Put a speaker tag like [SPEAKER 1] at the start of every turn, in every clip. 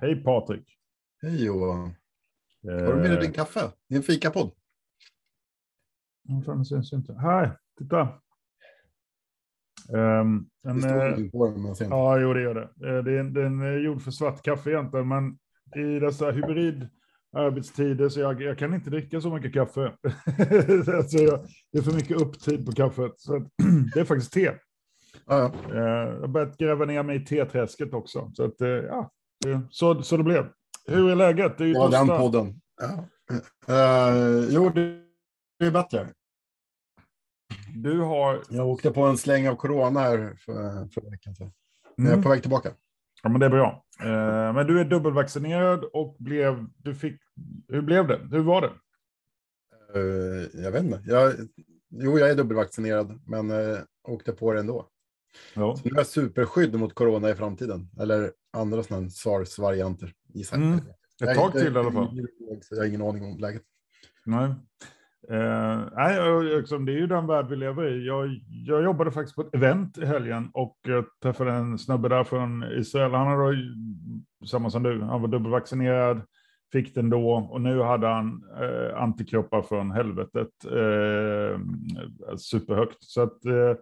[SPEAKER 1] Hej Patrik.
[SPEAKER 2] Hej Johan. Har du med dig din kaffe? Det är en fikapodd.
[SPEAKER 1] Oh, fan, det syns inte. Här, titta. Um, en,
[SPEAKER 2] det uh, på den.
[SPEAKER 1] Ja, jo det gör det. Uh, det är, den är gjord för svart kaffe egentligen, men i dessa hybrid arbetstider så jag, jag kan inte dricka så mycket kaffe. alltså jag, det är för mycket upptid på kaffet. Så det är faktiskt te.
[SPEAKER 2] Ja, ja.
[SPEAKER 1] Jag har börjat gräva ner mig i teträsket också. Så, att, ja, så, så det blev. Hur är läget? Det är ju
[SPEAKER 2] ja, den podden. Ja. Uh, jo, det är bättre.
[SPEAKER 1] Du har...
[SPEAKER 2] Jag åkte på en släng av corona här för, för veckan sedan. Mm. Jag är på väg tillbaka.
[SPEAKER 1] Ja, men det är bra. Uh, men du är dubbelvaccinerad och blev... Du fick... Hur blev det? Hur var det?
[SPEAKER 2] Uh, jag vet inte. Jag, jo, jag är dubbelvaccinerad, men uh, åkte på det ändå. Ja. Så nu jag superskydd mot corona i framtiden. Eller andra sådana SARS-varianter.
[SPEAKER 1] Mm. Ett tag till i alla fall.
[SPEAKER 2] jag har ingen aning om läget.
[SPEAKER 1] Nej. Eh, nej, liksom, det är ju den värld vi lever i. Jag, jag jobbade faktiskt på ett event i helgen och jag träffade en snubbe där från Israel. Han har samma som du, han var dubbelvaccinerad, fick den då och nu hade han eh, antikroppar från helvetet eh, superhögt. Så att eh,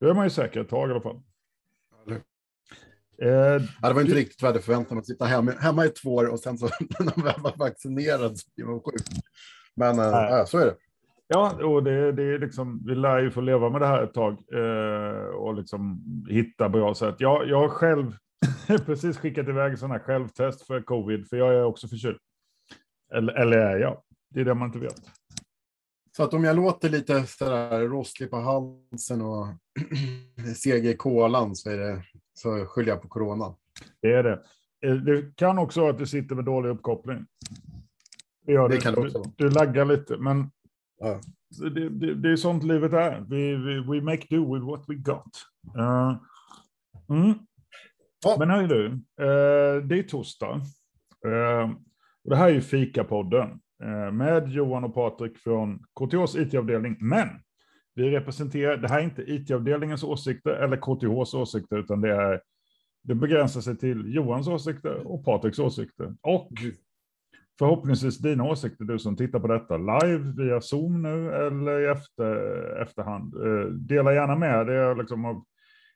[SPEAKER 1] då är man ju säker ett tag i alla fall.
[SPEAKER 2] Eh, ja, det var inte du... riktigt vad jag hade förväntat mig att sitta hemma, hemma i två år och sen så när man var vaccinerad så blir man sjuk. Men äh, så är det.
[SPEAKER 1] Ja, och det, det är liksom, vi lär ju få leva med det här ett tag eh, och liksom hitta bra sätt. Jag, jag har själv precis skickat iväg sådana här självtest för covid, för jag är också förkyld. Eller, eller är jag? Det är det man inte vet.
[SPEAKER 2] Så att om jag låter lite sådär rosslig på halsen och seg i kolan så, är det, så skyller jag på corona.
[SPEAKER 1] Det är det. Eh, det kan också vara att du sitter med dålig uppkoppling.
[SPEAKER 2] Det, det, det kan det också vara.
[SPEAKER 1] Du, du laggar lite, men ja. det, det, det, är sånt livet är. Vi, vi, we make do with what we got. Uh, mm. ja. Men hör du, uh, det är torsdag. Uh, och det här är ju Fika-podden. Eh, med Johan och Patrik från KTHs IT-avdelning. Men vi representerar, det här är inte IT-avdelningens åsikter eller KTHs åsikter, utan det är det begränsar sig till Johans åsikter och Patriks åsikter. Och förhoppningsvis dina åsikter, du som tittar på detta live via Zoom nu eller i efter, efterhand. Eh, dela gärna med dig liksom av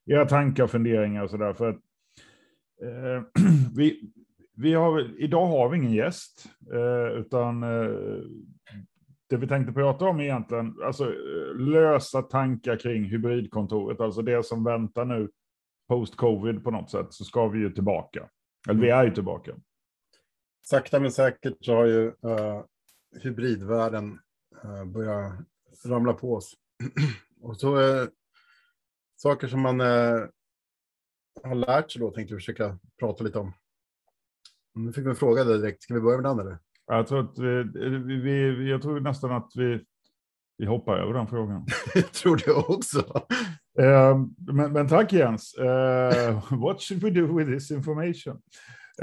[SPEAKER 1] era tankar och funderingar och så där. För att, eh, vi, vi har, idag har vi ingen gäst, eh, utan eh, det vi tänkte prata om egentligen, alltså eh, lösa tankar kring hybridkontoret, alltså det som väntar nu post-covid på något sätt, så ska vi ju tillbaka. Eller vi är ju tillbaka.
[SPEAKER 2] Sakta men säkert så har ju uh, hybridvärlden uh, börjat ramla på oss. Och så uh, saker som man har lärt sig då tänkte vi försöka prata lite om. Nu fick vi en fråga direkt. Ska vi börja med den eller?
[SPEAKER 1] Jag tror, att vi, vi, jag tror nästan att vi, vi hoppar över den frågan.
[SPEAKER 2] jag tror det också.
[SPEAKER 1] Uh, men, men, tack Jens. Uh, what should we do with this information?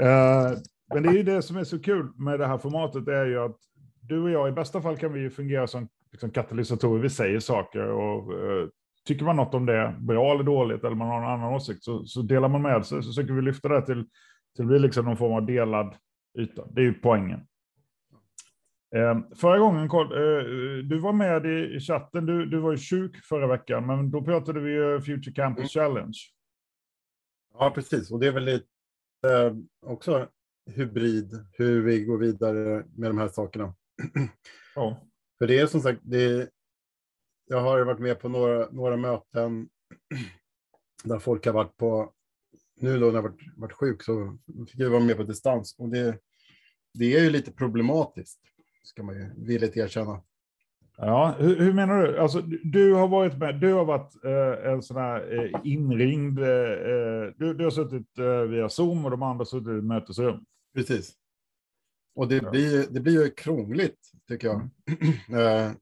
[SPEAKER 1] Uh, men det är ju det som är så kul med det här formatet är ju att du och jag i bästa fall kan vi fungera som liksom, katalysatorer. Vi säger saker och uh, tycker man något om det, bra eller dåligt, eller man har en annan åsikt, så, så delar man med sig. Så försöker vi lyfta det till så det blir liksom någon form av delad yta. Det är ju poängen. Eh, förra gången, eh, du var med i, chatten, du, du var ju sjuk förra veckan, men då pratade vi ju Future Campus mm. Challenge.
[SPEAKER 2] Ja, precis. Och det är väl lite eh, också hybrid, hur vi går vidare med de här sakerna.
[SPEAKER 1] Ja.
[SPEAKER 2] För det är som sagt, det, jag har varit med på några, några möten där folk har varit på nu då när jag varit, varit sjuk så fick jag vara med på distans. Och det, det är ju lite problematiskt, ska man ju villigt erkänna.
[SPEAKER 1] Ja, hur, hur, menar du? Alltså, du har varit med, du har varit eh, en sån här eh, inringd, eh, eh du, du har suttit eh, via Zoom och de andra suttit i mötesrum.
[SPEAKER 2] Precis. Och det, ja. blir, det blir ju krångligt, tycker jag. Mm. Eh,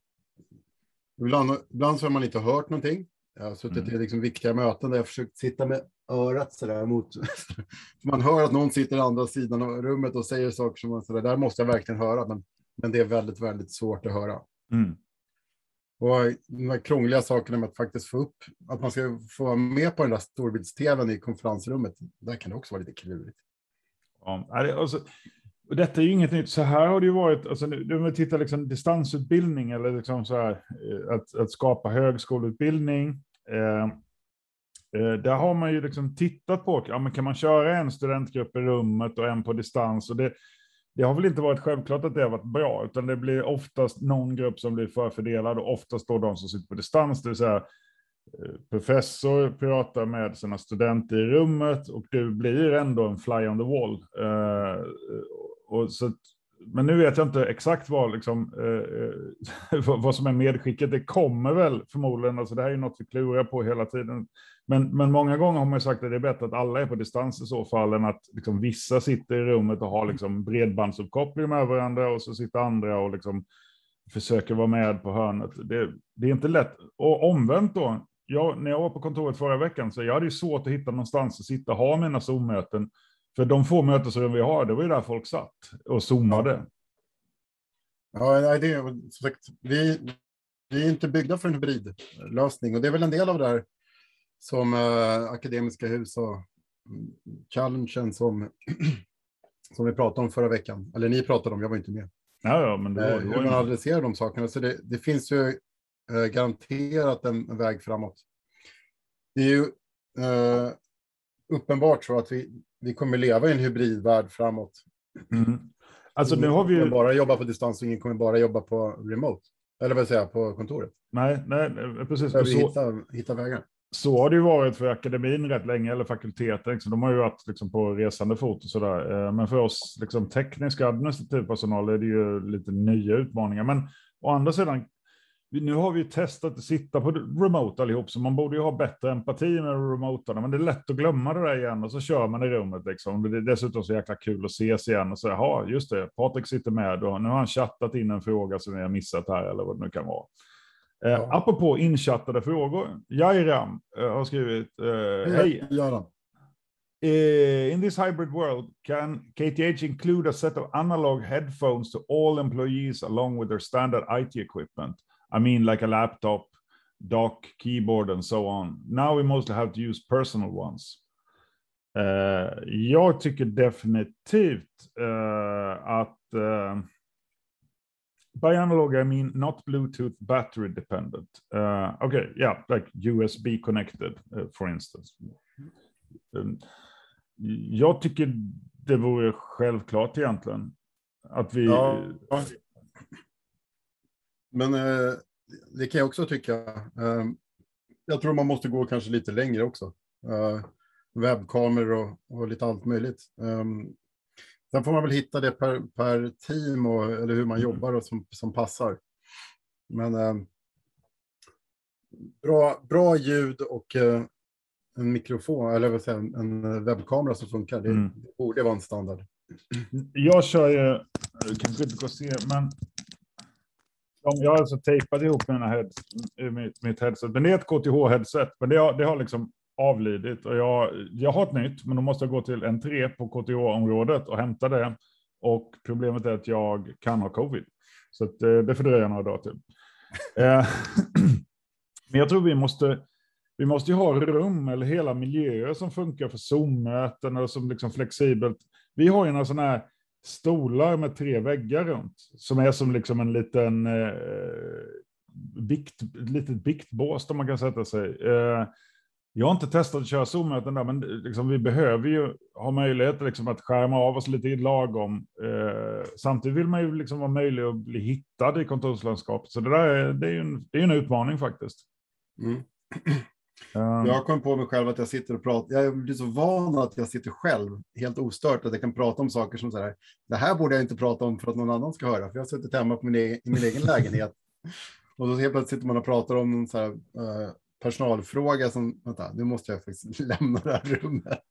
[SPEAKER 2] ibland, ibland så har man inte hört någonting. Jag har suttit mm. i liksom viktiga möten där jag försökt sitta med örat sådär mot... man hör att någon sitter i andra sidan av rummet och säger saker som man sådär, där måste jag verkligen höra, men, men det är väldigt, väldigt svårt att höra.
[SPEAKER 1] Mm.
[SPEAKER 2] Och de här krångliga sakerna med att faktiskt få upp, att man ska få vara med på den där storbilds-tvn i konferensrummet, där kan det också vara lite klurigt.
[SPEAKER 1] Ja, alltså, och detta är ju inget nytt. Så här har det ju varit, alltså, nu, om vi tittar liksom distansutbildning eller liksom så här, eh, att, att skapa högskoleutbildning. Eh, eh, där har man ju liksom tittat på, ja, men kan man köra en studentgrupp i rummet och en på distans? Och det, det har väl inte varit självklart att det har varit bra, utan det blir oftast någon grupp som blir förfördelad och oftast då de som sitter på distans, det vill säga eh, professor pratar med sina studenter i rummet och du blir ändå en fly on the wall. Eh, och så, men nu vet jag inte exakt vad, liksom, eh, eh vad som är medskicket. Det kommer väl förmodligen, alltså det här är något vi klurar på hela tiden. Men, men många gånger har man sagt att det är bättre att alla är på distans i så fall än att liksom, vissa sitter i rummet och har liksom, bredbandsuppkoppling med varandra och så sitter andra och liksom, försöker vara med på hörnet. Det, det är inte lätt. Och omvänt då, jag, när jag var på kontoret förra veckan så jag hade ju svårt att hitta någonstans att sitta och ha mina Zoom-möten för de få mötesrum vi har, det var ju där folk satt och zoomade.
[SPEAKER 2] Ja, det är, som sagt, vi, vi är inte byggda för en hybridlösning och det är väl en del av det där som äh, Akademiska Hus och challengen som, som vi pratade om förra veckan. Eller ni pratade om, jag var inte med.
[SPEAKER 1] Ja, ja, men det var,
[SPEAKER 2] var Hur man adresserar de sakerna. Så det, det finns ju äh, garanterat en, en, väg framåt. Det är ju äh, uppenbart så att vi, vi kommer leva i en hybridvärld framåt.
[SPEAKER 1] Mm. Alltså nu har vi
[SPEAKER 2] ju... bara jobba på distans och ingen kommer bara jobba på remote. Eller vad säger jag, på kontoret.
[SPEAKER 1] Nej, nej, precis.
[SPEAKER 2] Så... Hitta, hitta vägar.
[SPEAKER 1] Så har det ju varit för akademin rätt länge, eller fakulteten. Liksom. De har ju varit liksom, på resande fot och sådär. Eh, men för oss liksom, teknisk administrativ personal är det ju lite nya utmaningar. Men å andra sidan nu har vi testat att sitta på remote allihop, så man borde ju ha bättre empati med remotarna, men det är lätt att glömma det där igen och så kör man i rummet liksom. Det är dessutom så jäkla kul att ses igen och så jaha, just det, Patrik sitter med och nu har han chattat in en fråga som vi har missat här eller vad det nu kan vara. Eh, ja. apropå inchattade frågor, Jairam eh, har skrivit, eh, hej.
[SPEAKER 2] Göran.
[SPEAKER 1] Uh, in this hybrid world, can KTH include a set of analog headphones to all employees along with their standard IT equipment? I mean, like a laptop, dock, keyboard, and so on. Now we mostly have to use personal ones. Uh, jag tycker definitivt uh, att uh, by analog, I mean not Bluetooth battery dependent. Uh, okay, yeah, like USB connected, uh, for instance. Um, jag tycker det vore självklart egentligen att vi... Ja.
[SPEAKER 2] Men eh, det kan jag också tycka. Eh, jag tror man måste gå kanske lite längre också. Eh, webbkameror och, och, lite allt möjligt. Eh, sen får man väl hitta det per, per team och, eller hur man mm. jobbar och som, som passar. Men eh, bra, bra ljud och eh, en mikrofon, eller vad säger en webbkamera som funkar. Det, mm. det borde vara en standard.
[SPEAKER 1] Jag kör ju, kanske inte går att se, men jag har alltså tejpat ihop mina heads, mitt, mitt headset, men det är ett KTH-headset, men det har, det har liksom avlidit och jag, jag har ett nytt, men då måste jag gå till en 3 på KTH-området och hämta det. Och problemet är att jag kan ha covid, så att, eh, det fördröjer några dagar till. Eh, men jag tror vi måste, vi måste ju ha rum eller hela miljöer som funkar för Zoom-möten eller som liksom flexibelt. Vi har ju några sådana här stolar med tre väggar runt, som är som liksom en liten eh, bikt, litet biktbås där man kan sätta sig. Eh, jag har inte testat att köra Zoom-möten där, men eh, liksom, vi behöver ju ha möjlighet liksom, att skärma av oss lite lagom. Eh, samtidigt vill man ju liksom vara möjlig att bli hittad i kontorslandskapet, så det där är, det är, en, det är en utmaning faktiskt. Mm.
[SPEAKER 2] Um, jag kom på mig själv att jag sitter och pratar. Jag blir så van att jag sitter själv helt ostört att jag kan prata om saker som så här. Det här borde jag inte prata om för att någon annan ska höra, för jag har suttit hemma på min egen, i min egen lägenhet. Och så helt plötsligt sitter man och pratar om en så här, uh, personalfråga som, vänta, nu måste jag faktiskt lämna det här rummet.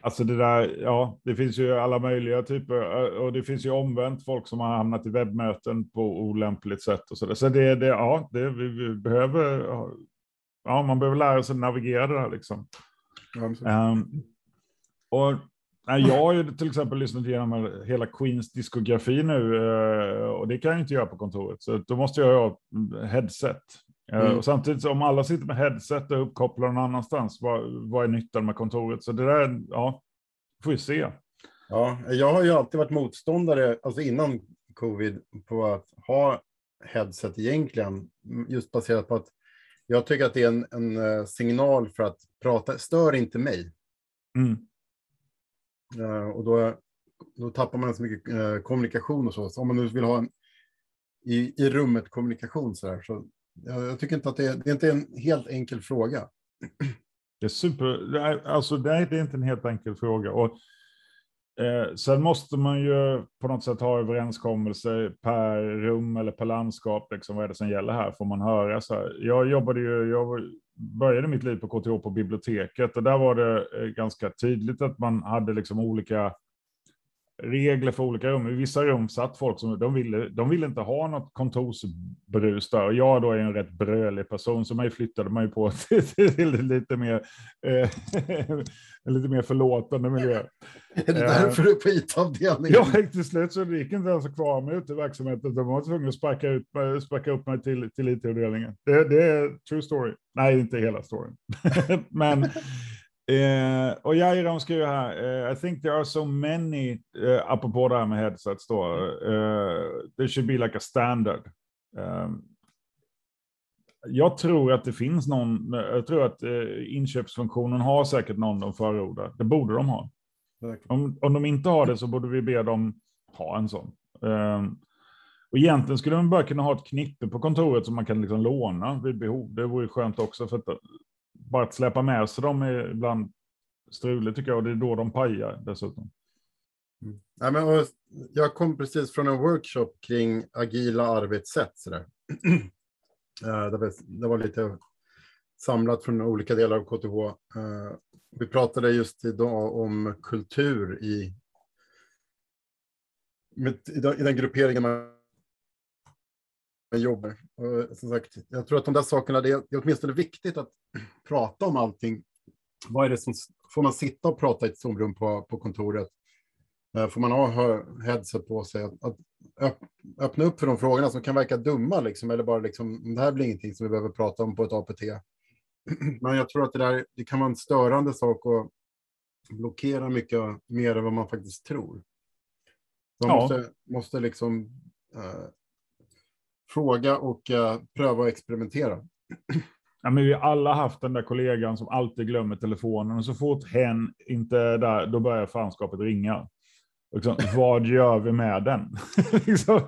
[SPEAKER 1] Alltså det där, ja, det finns ju alla möjliga typer eh, och det finns ju omvänt folk som har hamnat i webbmöten på olämpligt sätt och så där. Så det, det ja, det, vi, vi behöver ja, man behöver lära sig navigera det här liksom. Um, och nej, jag har ju till exempel lyssnat igenom hela Queens diskografi nu uh, och det kan jag inte göra på kontoret, så då måste jag ha headset. Uh, mm. Och samtidigt, om alla sitter med headset och uppkopplade någon annanstans, vad, vad är nyttan med kontoret? Så det där, ja, får vi se.
[SPEAKER 2] Ja, jag har ju alltid varit motståndare, alltså innan covid, på att ha headset egentligen. Just baserat på att jag tycker att det är en, en eh, signal för att prata, stör inte mig. Mm. Uh, och då, då tappar man så mycket uh, kommunikation och så. så. om man nu vill ha en i, i rummet kommunikation så där, så jag, jag tycker inte att det är, det är inte en helt enkel fråga.
[SPEAKER 1] Det är super, alltså det är inte en helt enkel fråga. Och Eh, sen måste man ju på något sätt ha överenskommelser per rum eller per landskap. Liksom, vad är det som gäller här? Får man höra så här? Jag jobbade ju, jag började mitt liv på KTH på biblioteket och där var det eh, ganska tydligt att man hade liksom olika regler för olika rum. I vissa rum satt folk som de ville, de ville inte ha något kontorsbrus där. Och jag då är en rätt brölig person, så mig flyttade man ju på till, till lite mer, eh, lite mer förlåtande miljö.
[SPEAKER 2] Är det därför du är på IT-avdelningen?
[SPEAKER 1] Ja, till slut så det gick inte ens att kvar mig ute i verksamheten. De var tvungna att sparka, ut, sparka upp mig till, till IT-avdelningen. Det, det är true story. Nej, inte hela storyn. Men Uh, och Jairam skriver här, uh, I think there are so many, uh, apropå det här med headsets då, uh, there should be like a standard. Um, jag tror att det finns någon, jag tror att uh, inköpsfunktionen har säkert någon de förordar. Det borde de ha. Om, om de inte har det så borde vi be dem ha en sån. Um, och egentligen skulle man bara kunna ha ett knippe på kontoret som man kan liksom låna vid behov. Det vore skönt också för att bara att släppa med sig dem är ibland struligt tycker jag och det är då de pajar dessutom.
[SPEAKER 2] Mm. Ja, men, jag kom precis från en workshop kring agila arbetssätt. Så där. Eh, det, var, det var lite samlat från olika delar av KTH. Eh, vi pratade just idag om kultur i, i den grupperingen man jobbar. Och som sagt, jag tror att de där sakerna, det är, det är åtminstone viktigt att prata om allting. Vad är det som, får man sitta och prata i ett Zoom-rum på, på kontoret? Eh, får man ha headset på sig? Att, att öppna upp för de frågorna som kan verka dumma, liksom, eller bara liksom, det här blir ingenting som vi behöver prata om på ett APT. Men jag tror att det där det kan vara en störande sak och blockera mycket mer än vad man faktiskt tror. Man ja. måste, måste liksom uh, fråga och uh, pröva och experimentera.
[SPEAKER 1] Ja, men vi har alla haft den där kollegan som alltid glömmer telefonen och så fort hen inte är där, då börjar fanskapet ringa. Liksom, vad gör vi med den? liksom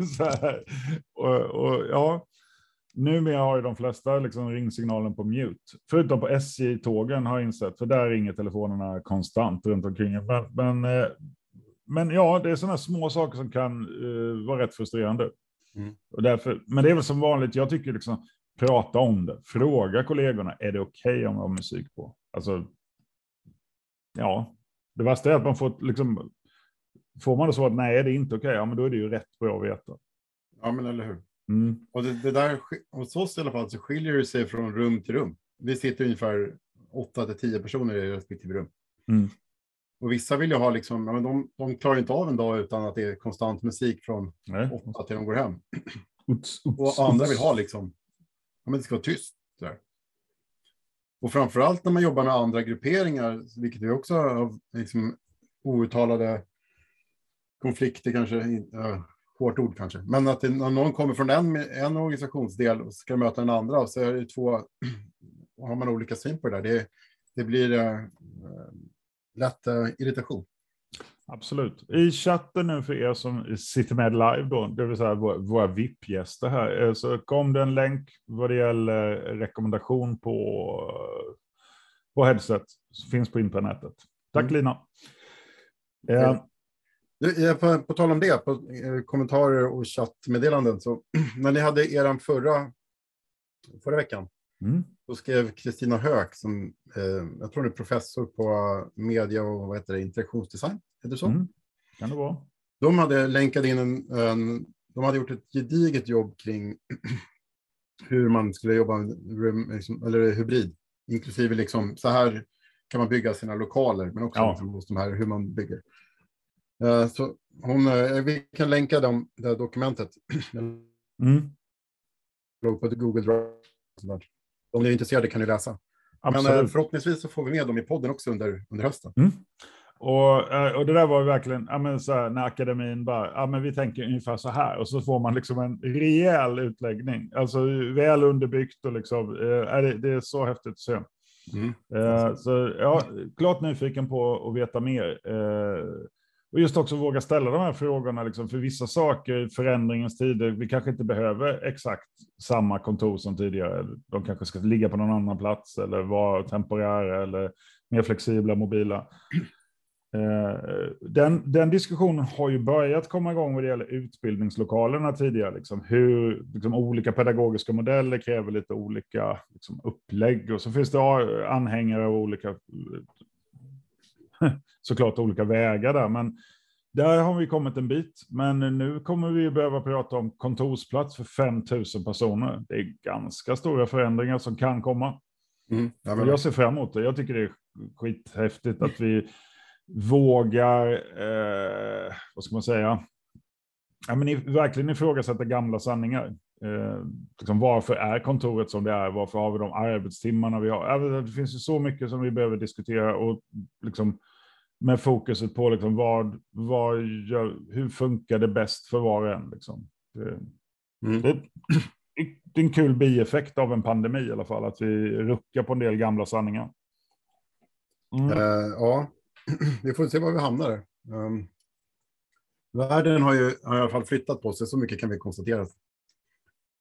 [SPEAKER 1] och, och, ja, numera har ju de flesta liksom ringsignalen på mute. Förutom på SJ-tågen har jag insett, för där ringer telefonerna konstant runt omkring. Men, men, eh, men ja, det är sådana små saker som kan uh, vara rätt frustrerande. Mm. Och därför, men det är väl som vanligt, jag tycker liksom, prata om det. Fråga kollegorna, är det okej okay om jag har musik på? Alltså, ja, det värsta är att man får liksom, får man det så att nej, det är inte okej, okay, ja, men då är det ju rätt bra att veta.
[SPEAKER 2] Ja, men eller hur. Mm. Och det, det där, hos oss i alla fall så skiljer det sig från rum till rum. Vi sitter ungefär 8 till 10 personer i respektive rum. Mm. Och vissa vill ju ha liksom, men de, de klarar inte av en dag utan att det är konstant musik från Nej. 8 till de går hem. Uts, uts, och andra vill ha liksom ja, men det ska vara tyst. Där. Och framför allt när man jobbar med andra grupperingar, vilket vi också har liksom, outtalade konflikter kanske, äh, hårt ord kanske, men att det, när någon kommer från en, en organisationsdel och ska möta den andra så är det två, har man olika syn på det där. Det, det blir äh, lätt äh, irritation.
[SPEAKER 1] Absolut. I chatten nu för er som sitter med live då, det vill säga våra VIP-gäster här, eh, så kom det en länk vad det gäller rekommendation på, på headset som finns på internetet. Tack mm. Lina.
[SPEAKER 2] Ja. Ja, på, på tal om det, på eh, kommentarer och chattmeddelanden, så när ni hade er förra, förra veckan, mm. då skrev Kristina Höök, som eh, jag tror hon är professor på media och vad heter det, interaktionsdesign, är det så? Mm.
[SPEAKER 1] Kan det vara.
[SPEAKER 2] De hade länkat in en, en, de hade gjort ett gediget jobb kring hur man skulle jobba liksom, eller hybrid, inklusive liksom så här kan man bygga sina lokaler, men också ja. liksom, de här hur man bygger. Uh, så hon, uh, vi kan länka dem, det här dokumentet. Mm. på Google Drive. Om ni är intresserade kan ni läsa. Absolut. Men förhoppningsvis så får vi med dem i podden också under, under hösten. Mm.
[SPEAKER 1] Och, eh, och det där var verkligen, ja, men så här, när akademin bara, ja men vi tänker ungefär så här, och så får man liksom en rejäl utläggning, alltså väl underbyggt och liksom, eh, det, det är så häftigt att se. Mm. Eh, så ja, klart nyfiken på att veta mer. Eh, och just också våga ställa de här frågorna, liksom, för vissa saker, förändringens tider, vi kanske inte behöver exakt samma kontor som tidigare. De kanske ska ligga på någon annan plats eller vara temporära eller mer flexibla, mobila. Eh, den, den, diskussionen har ju börjat komma igång vad det gäller utbildningslokalerna tidigare. Liksom hur liksom, olika pedagogiska modeller kräver lite olika liksom, upplägg. Och så finns det anhängare av olika, såklart olika vägar där. Men där har vi kommit en bit. Men nu kommer vi behöva prata om kontorsplats för 5 000 personer. Det är ganska stora förändringar som kan komma. Mm, jag, jag ser fram emot det. Jag tycker det är skithäftigt att vi vågar, eh, vad ska man säga, ja, men verkligen ifrågasätta gamla sanningar. Eh, liksom varför är kontoret som det är? Varför har vi de arbetstimmarna vi har? Det finns ju så mycket som vi behöver diskutera och liksom med fokuset på liksom vad, vad gör, hur funkar det bäst för var och en? Liksom. Det, mm. det, det, är en kul bieffekt av en pandemi i alla fall, att vi ruckar på en del gamla sanningar.
[SPEAKER 2] Mm. Uh, ja, vi får se var vi hamnar. Um, världen har ju har i alla fall flyttat på sig, så mycket kan vi konstatera.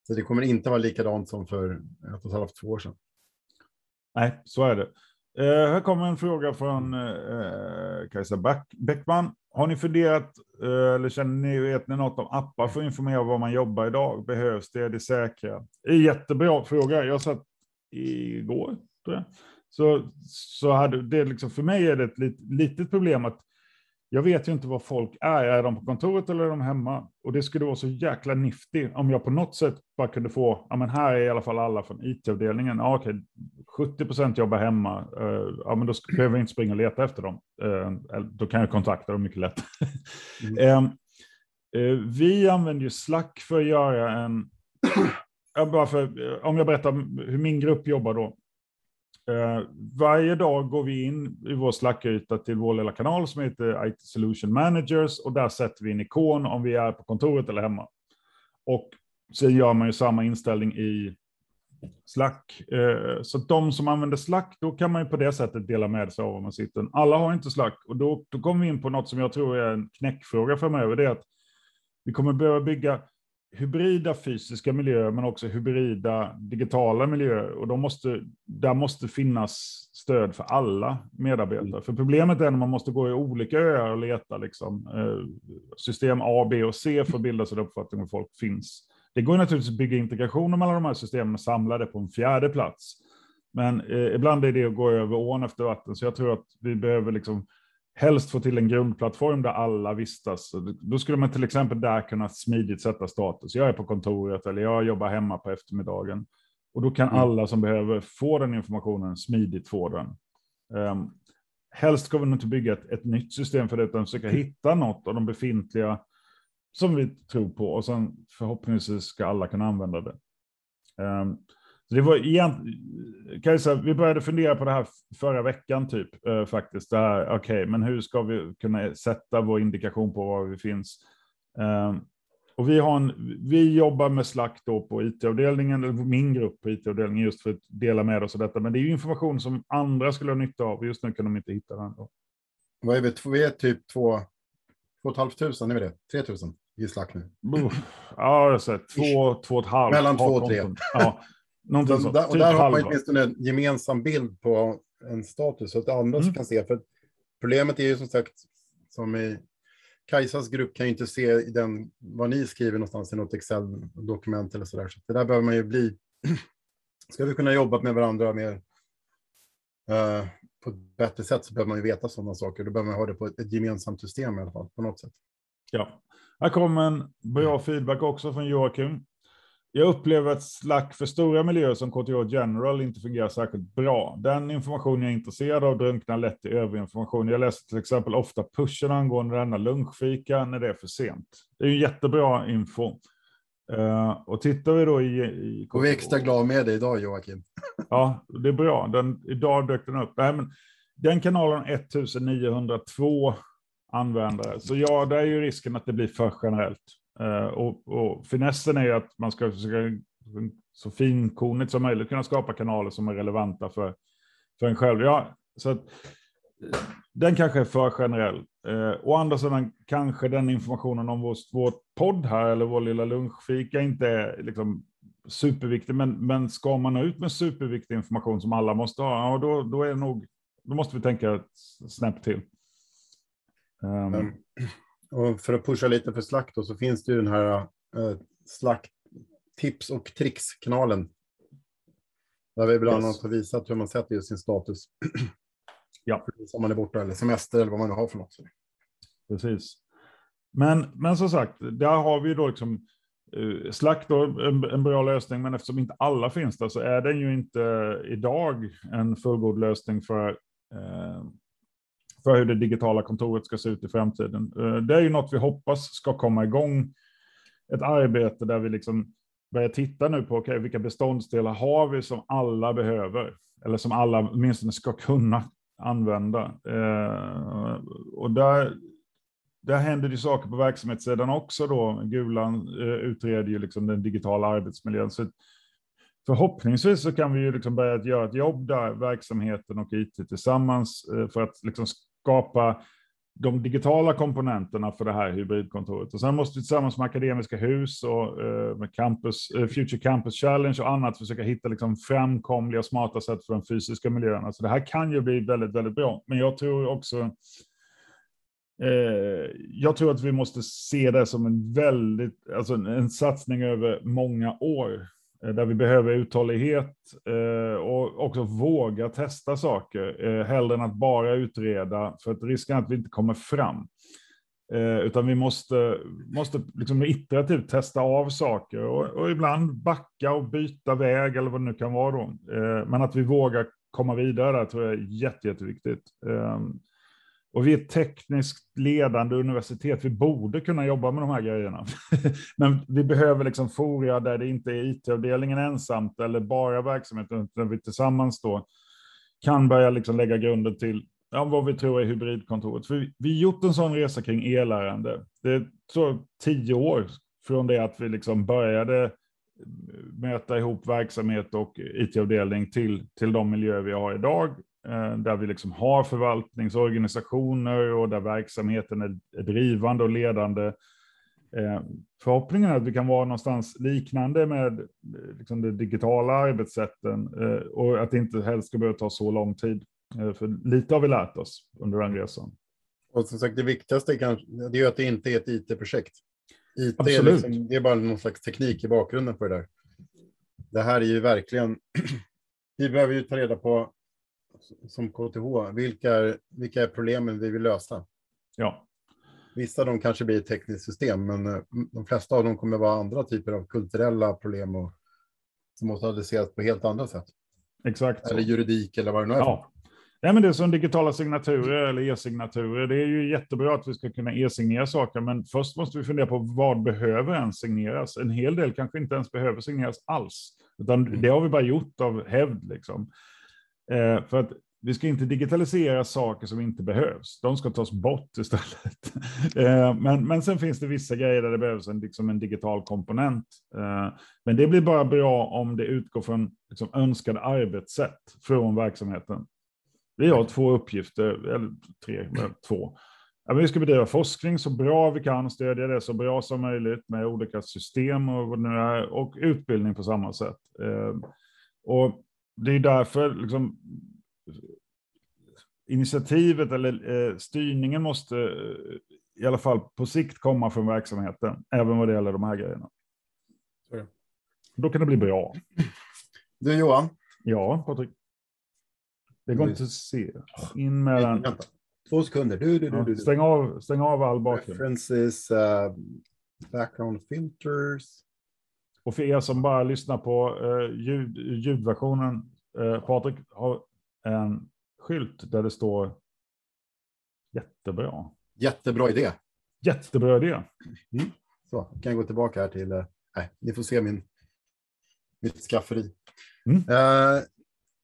[SPEAKER 2] Så det kommer inte vara likadant som för ett och ett halvt, två år sedan.
[SPEAKER 1] Nej, så är det. Eh, här kommer en fråga från eh, eh Kajsa Bäckman. Har ni funderat eh, eller känner ni, vet ni något om appar för att informera var man jobbar idag? Behövs det? Är det säkra? Jättebra fråga. Jag satt igår, tror jag, så, så hade det liksom, för mig är det ett lit, litet problem att jag vet ju inte var folk är. Är de på kontoret eller är de hemma? Och det skulle vara så jäkla nifty om jag på något sätt bara kunde få, ja men här är i alla fall alla från IT-avdelningen. Ja, okej, 70 procent jobbar hemma. Uh, ja, men då behöver jag inte springa och leta efter dem. Uh, då kan jag kontakta dem mycket lätt. Mm. um, uh, vi använder ju Slack för att göra en, bara för, om jag berättar hur min grupp jobbar då. Eh, varje dag går vi in i vår Slack-yta till vår lilla kanal som heter IT Solution Managers och där sätter vi en ikon om vi är på kontoret eller hemma. Och så gör man ju samma inställning i Slack. Eh, så de som använder Slack, då kan man ju på det sättet dela med sig av var man sitter. Alla har inte Slack och då, då kommer vi in på något som jag tror är en knäckfråga framöver. Det är att vi kommer behöva bygga hybrida fysiska miljöer, men också hybrida digitala miljöer. Och de måste, där måste finnas stöd för alla medarbetare. Mm. För problemet är när man måste gå i olika öar och leta liksom, eh, system A, B och C för att bilda sig en uppfattning om folk finns. Det går naturligtvis att bygga integrationer mellan de här systemen och samla det på en fjärde plats. Men eh, ibland är det att gå över ån efter vatten, så jag tror att vi behöver liksom helst få till en grundplattform där alla vistas. Då skulle man till exempel där kunna smidigt sätta status. Jag är på kontoret eller jag jobbar hemma på eftermiddagen. Och då kan mm. alla som behöver få den informationen smidigt få den. Um, helst ska vi inte bygga ett, ett nytt system för det, utan försöka hitta något av de befintliga som vi tror på och sen förhoppningsvis ska alla kunna använda det. Um, så det var egentligen, Kajsa, vi började fundera på det här förra veckan typ eh, faktiskt. Okej, okay, men hur ska vi kunna sätta vår indikation på var vi finns? Eh, och vi, har en, vi jobbar med Slack då på IT-avdelningen, eller min grupp på IT-avdelningen just för att dela med oss av detta. Men det är ju information som andra skulle ha nytta av. Just nu kan de inte hitta den. Då.
[SPEAKER 2] Vad är vi? Vi är typ två, två och ett halvt tusen, är vi det? Tre tusen i Slack nu?
[SPEAKER 1] Ja, jag säger två, två och ett halvt.
[SPEAKER 2] Mellan två och tre.
[SPEAKER 1] Ja.
[SPEAKER 2] Någonting så, där, och typ där har man åtminstone en gemensam bild på en status så att andra mm. kan se. För problemet är ju som sagt, som i Kajsas grupp kan ju inte se den, vad ni skriver någonstans i något Excel-dokument eller så där. Så det där behöver man ju bli. Ska vi kunna jobba med varandra mer uh, på ett bättre sätt så behöver man ju veta sådana saker. Då behöver man ha det på ett, ett gemensamt system i alla fall, på något sätt.
[SPEAKER 1] Ja, här kommer en bra feedback också från Joakim. Jag upplever att Slack för stora miljöer som KTH General inte fungerar särskilt bra. Den information jag är intresserad av drunknar lätt i övrig information. Jag läser till exempel ofta pushen angående denna lunchfika när det är för sent. Det är ju jättebra info. Uh, och tittar vi då i... i
[SPEAKER 2] och vi är extra glada med dig idag Joakim.
[SPEAKER 1] ja, det är bra. Den, idag dök den upp. Nej, men den kanalen har 1902 användare. Så ja, det är ju risken att det blir för generellt. Eh, och, och finessen är ju att man ska försöka så finkornigt som möjligt kunna skapa kanaler som är relevanta för, för en själv. Ja, så att, eh, den kanske är för generell. Eh, å andra sidan kanske den informationen om vår, vår podd här eller vår lilla lunchfika inte är liksom superviktig, men, men ska man nå ut med superviktig information som alla måste ha, ja, då, då, är nog, då måste vi tänka ett snäpp till.
[SPEAKER 2] Um. Och för att pusha lite för Slack då, så finns det ju den här uh, Slack tips och tricks-kanalen. Där vi bland annat har visat hur man sätter just sin status.
[SPEAKER 1] Ja.
[SPEAKER 2] Om man är borta eller semester eller vad man nu har för något.
[SPEAKER 1] Precis. Men, men som sagt, där har vi då liksom uh, Slack då, en, en, bra lösning, men eftersom inte alla finns där så är den ju inte idag en fullgod lösning för, uh, för hur det digitala kontoret ska se ut i framtiden. Eh, det är ju något vi hoppas ska komma igång. Ett arbete där vi liksom börjar titta nu på okay, vilka beståndsdelar har vi som alla behöver, eller som alla åtminstone ska kunna använda. Eh, och där, där händer det saker på verksamhetssidan också då. Gulan eh, utreder ju liksom den digitala arbetsmiljön. Så förhoppningsvis så kan vi ju liksom börja göra ett jobb där verksamheten och IT tillsammans eh, för att liksom skapa de digitala komponenterna för det här hybridkontoret. Och sen måste vi tillsammans med Akademiska Hus och eh, med Campus, eh, Future Campus Challenge och annat försöka hitta liksom framkomliga, smarta sätt för den fysiska miljön. Alltså det här kan ju bli väldigt, väldigt bra. Men jag tror också eh, jag tror att vi måste se det som en väldigt, alltså en satsning över många år. Eh, där vi behöver uthållighet eh, och också våga testa saker, eh, hellre än att bara utreda, för att risken är att vi inte kommer fram. Utan vi måste, måste liksom iterativt testa av saker och, och, ibland backa och byta väg eller vad det nu kan vara. Då. Men att vi vågar komma vidare där tror jag är jätte, jätteviktigt. Ehm, och vi är ett tekniskt ledande universitet. Vi borde kunna jobba med de här grejerna. Men vi behöver liksom fora där det inte är IT-avdelningen ensamt eller bara verksamheten, utan vi tillsammans då kan börja liksom lägga grunden till ja, vad vi tror är hybridkontoret. För vi, vi har gjort en sån resa kring e-lärande. Det tog tio år från det att vi liksom började möta ihop verksamhet och IT-avdelning till, till de miljöer vi har idag där vi liksom har förvaltningsorganisationer och där verksamheten är drivande och ledande. Eh, förhoppningen är att vi kan vara någonstans liknande med eh, liksom de digitala arbetssätten och att det inte helst ska behöva ta så lång tid. För lite har vi lärt oss under den resan.
[SPEAKER 2] Och som sagt, det viktigaste kanske, det är att det inte är ett IT-projekt. IT är, liksom, det är bara någon slags teknik i bakgrunden på det där. Det här är ju verkligen, vi behöver ju ta reda på som KTH, vilka är, vilka är problemen vi vill lösa?
[SPEAKER 1] Ja.
[SPEAKER 2] Vissa av dem kanske blir ett tekniskt system, men eh, de flesta av dem kommer vara andra typer av kulturella problem och, som måste adresseras på helt andra sätt.
[SPEAKER 1] Exakt.
[SPEAKER 2] Eller juridik eller vad det nu är.
[SPEAKER 1] Ja. Ja, men det är som digitala signaturer eller e-signaturer. Det är ju jättebra att vi ska kunna e-signera saker, men först måste vi fundera på vad behöver ens signeras? En hel del kanske inte ens behöver signeras alls, utan mm. det har vi bara gjort av hävd. Liksom. Eh, för att vi ska inte digitalisera saker som inte behövs. De ska tas bort istället. Eh, men, men sen finns det vissa grejer där det behövs en, liksom en digital komponent. Eh, men det blir bara bra om det utgår från liksom, önskade arbetssätt från verksamheten. Vi har två uppgifter, eller tre, två. Ja, vi ska bedriva forskning så bra vi kan, stödja det så bra som möjligt med olika system och, och utbildning på samma sätt. Eh, och det är därför liksom, initiativet eller eh, styrningen måste eh, i alla fall på sikt komma från verksamheten, även vad det gäller de här grejerna. Då kan det bli bra.
[SPEAKER 2] Du Johan.
[SPEAKER 1] Ja, Patrik. Det går inte att se. In mellan... Vänta.
[SPEAKER 2] Två sekunder. Du, du, du, du.
[SPEAKER 1] Stäng, av, stäng av all bakgrund.
[SPEAKER 2] References, uh, background filters.
[SPEAKER 1] Och för er som bara lyssnar på uh, ljud, ljudversionen, uh, Patrik har en skylt där det står jättebra.
[SPEAKER 2] Jättebra idé.
[SPEAKER 1] Jättebra idé.
[SPEAKER 2] Mm. Så, kan jag gå tillbaka här till, uh, nej, ni får se min, mitt skafferi. Mm. Uh,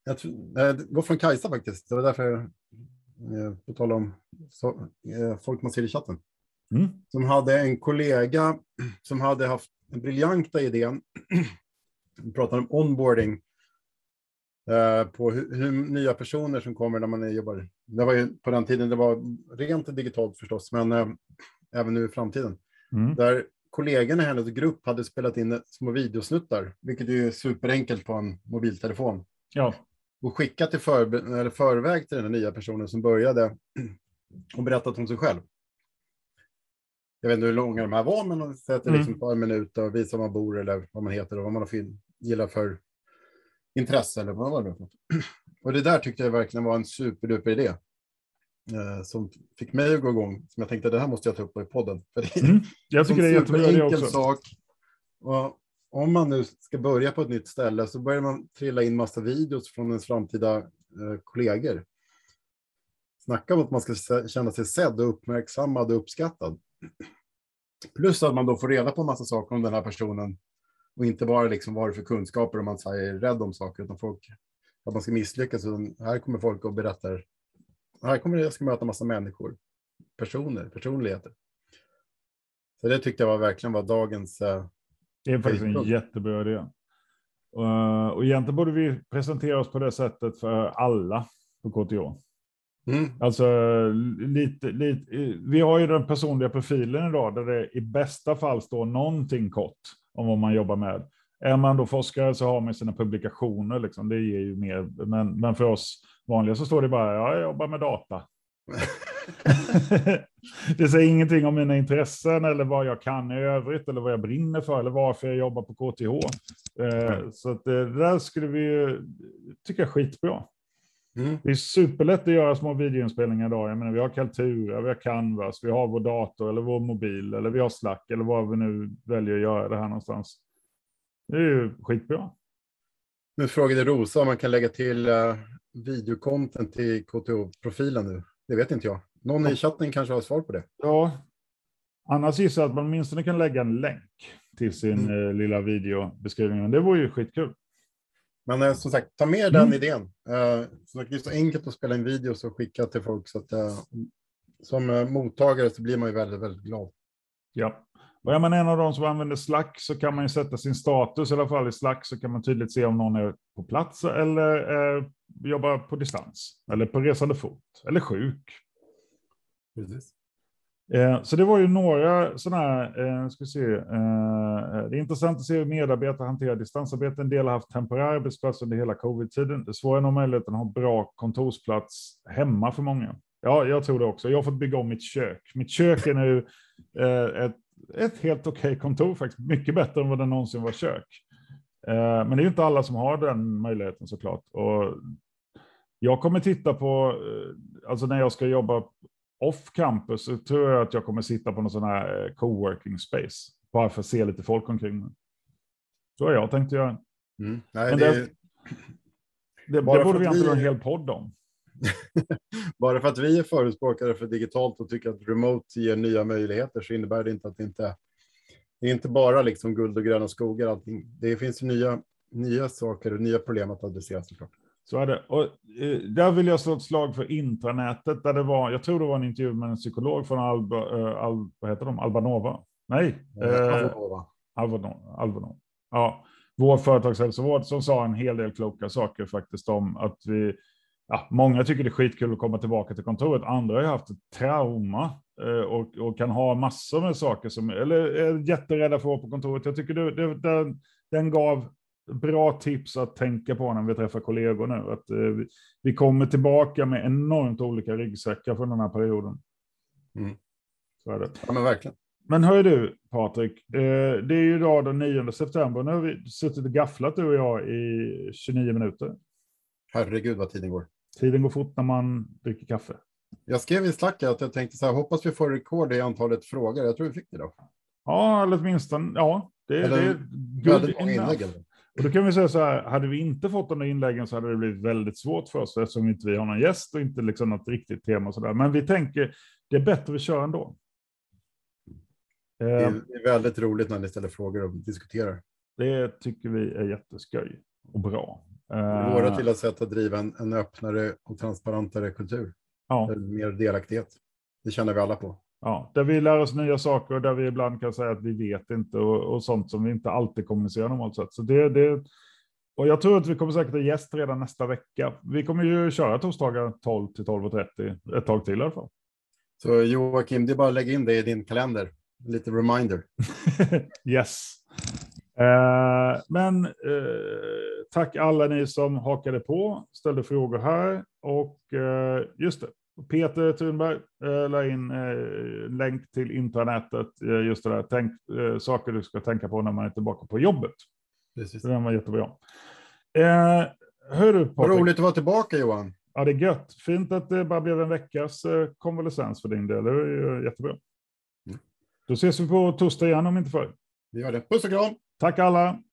[SPEAKER 2] jag tror, det var från Kajsa faktiskt. Det var därför jag, eh, på tal om så, folk man ser i chatten. Mm. Som hade en kollega som hade haft den briljanta idén. Vi pratar om onboarding. på hur, hur, nya personer som kommer när man jobbar. Det var ju på den tiden det var rent digitalt förstås, men äh, även nu i framtiden. Mm. Där kollegorna i hennes grupp hade spelat in små videosnuttar, vilket är superenkelt på en mobiltelefon.
[SPEAKER 1] Ja.
[SPEAKER 2] Och skickat eller förväg till den nya personen som började och berättat om sig själv. Jag vet inte hur långa de här var, men man sätter mm. liksom ett par minuter och visar var man bor eller vad man heter och vad man gillar för intresse eller vad det var. Och det där tyckte jag verkligen var en superduper idé eh, som fick mig att gå igång. Som jag tänkte, det här måste jag ta upp i podden. För det
[SPEAKER 1] mm, jag tycker det är jättebra det också.
[SPEAKER 2] Sak. Och om man nu ska börja på ett nytt ställe så börjar man trilla in massa videos från ens framtida eh, kollegor. Snacka om att man ska känna sig sedd och uppmärksammad och uppskattad. Plus att man då får reda på en massa saker om den här personen och inte bara liksom vad det för kunskaper om man är rädd om saker, utan folk, att man ska misslyckas. Här kommer folk och berättar här kommer jag ska möta massa människor, personer, personligheter. Så det tyckte jag var verkligen var dagens. Uh,
[SPEAKER 1] det är faktiskt en jättebra idé. Uh, och egentligen borde vi presentera oss på det sättet för alla på KTH. Mm. Alltså, lite, lite, vi har ju den personliga profilen idag där det i bästa fall står någonting kort om vad man jobbar med. Är man då forskare så har man sina publikationer, liksom. det ger ju mer. Men, men för oss vanliga så står det bara, ja, jag jobbar med data. det säger ingenting om mina intressen eller vad jag kan i övrigt eller vad jag brinner för eller varför jag jobbar på KTH. Eh, så att det där skulle vi tycka är skitbra. Mm. Det är superlätt att göra små videoinspelningar idag. Jag menar, vi har Kaltura, vi har Canvas, vi har vår dator eller vår mobil eller vi har Slack eller vad vi nu väljer att göra det här någonstans. Det är ju skitbra.
[SPEAKER 2] Nu frågade Rosa om man kan lägga till uh, videokonten till KTH-profilen nu. Det vet inte jag. Någon i chatten kanske har svar på det.
[SPEAKER 1] Ja, annars gissar jag att man åtminstone kan lägga en länk till sin mm. uh, lilla videobeskrivning. Det vore ju skitkul.
[SPEAKER 2] Men uh, som sagt, ta med den mm. idén. Uh, så det är så enkelt att spela in videos och skicka till folk. Så att, som mottagare så blir man ju väldigt, väldigt glad.
[SPEAKER 1] Ja. Och är man en av de som använder Slack så kan man ju sätta sin status, i alla fall i Slack, så kan man tydligt se om någon är på plats eller eh, jobbar på distans, eller på resande fot, eller sjuk. Precis. Eh, så det var ju några sådana här, eh, ska se, eh, det är intressant att se hur medarbetare hanterar distansarbete. En del har haft temporär arbetsplats under hela covid-tiden. Det svåra är nog möjligheten att ha bra kontorsplats hemma för många. Ja, jag tror det också. Jag har fått bygga om mitt kök. Mitt kök är nu eh, ett ett helt okej okay kontor faktiskt. Mycket bättre än vad det någonsin var kök. Eh, men det är inte alla som har den möjligheten såklart. Och jag kommer titta på, eh, alltså när jag ska jobba off campus så tror jag att jag kommer sitta på någon sån här eh, coworking space. Bara för att se lite folk omkring mig. Så har jag tänkt göra. Mm. Nej, Men det, det, det, det borde vi inte vi... en hel podd om.
[SPEAKER 2] Bara för att vi är förespråkare för digitalt och tycker att remote ger nya möjligheter så innebär det inte att det inte det är inte bara liksom guld och gröna skogar. Allting. Det finns nya, nya saker och nya problem att adressera såklart.
[SPEAKER 1] Så är det. Och, eh, där vill jag slå ett slag för intranätet. Där det var, jag tror det var en intervju med en psykolog från Alba, eh, Al, vad heter de? Albanova. Nej. Eh, Albanova. Albanova. Albanova. Ja, vår företagshälsovård som sa en hel del kloka saker faktiskt om att vi ja, många tycker det är skitkul att komma tillbaka till kontoret. Andra har haft ett trauma eh, och, och, kan ha massor med saker som, eller är jätterädda för att vara på kontoret. Jag tycker det, det, den, den gav bra tips att tänka på när vi träffar kollegor nu. Att eh, vi, kommer tillbaka med enormt olika ryggsäckar från den här perioden. Mm.
[SPEAKER 2] Så är det. Ja, men verkligen.
[SPEAKER 1] Men hör du, Patrik, eh, det är ju idag den 9 september. Nu har vi suttit och gafflat du och jag i 29 minuter.
[SPEAKER 2] Herregud vad tiden går.
[SPEAKER 1] Tiden går fort när man dricker kaffe.
[SPEAKER 2] Jag skrev i Slack att jag tänkte så här, hoppas vi får rekord i antalet frågor. Jag tror vi fick det då.
[SPEAKER 1] Ja, eller åtminstone, ja. Det, eller, det är väldigt många inlägg. Och då kan vi säga så här, hade vi inte fått de där inläggen så hade det blivit väldigt svårt för oss eftersom inte vi har någon gäst och inte liksom något riktigt tema och så där. Men vi tänker, det är bättre vi kör ändå.
[SPEAKER 2] Det är, det är väldigt roligt när ni ställer frågor och diskuterar.
[SPEAKER 1] Det tycker vi är jätteskoj och bra.
[SPEAKER 2] Våra till ett sätt att driva en, en öppnare och transparentare kultur.
[SPEAKER 1] Ja.
[SPEAKER 2] Mer delaktighet. Det känner vi alla på.
[SPEAKER 1] Ja, där vi lär oss nya saker och där vi ibland kan säga att vi vet inte och, och sånt som vi inte alltid kommunicerar normalt sett. Så det, det, och jag tror att vi kommer säkert ha gäst redan nästa vecka. Vi kommer ju köra torsdagar 12 till 12.30 ett tag till i alla fall.
[SPEAKER 2] Så Joakim, det är bara att lägga in det i din kalender. Lite reminder.
[SPEAKER 1] yes. Eh, men eh, tack alla ni som hakade på, ställde frågor här och eh, just det. Peter Thunberg eh, la in eh, länk till intranätet, eh, just det där, tänk, eh, saker du ska tänka på när man är tillbaka på jobbet.
[SPEAKER 2] Precis.
[SPEAKER 1] Den var jättebra. Eh, hör du,
[SPEAKER 2] Vad roligt att vara tillbaka Johan.
[SPEAKER 1] Ja, det är gött. Fint att det bara blev en veckas eh, konvalescens för din del. Det är ju jättebra. Mm. Då ses vi på torsdag igen om inte förr.
[SPEAKER 2] Vi gör det. Puss och kram.
[SPEAKER 1] Tack alla.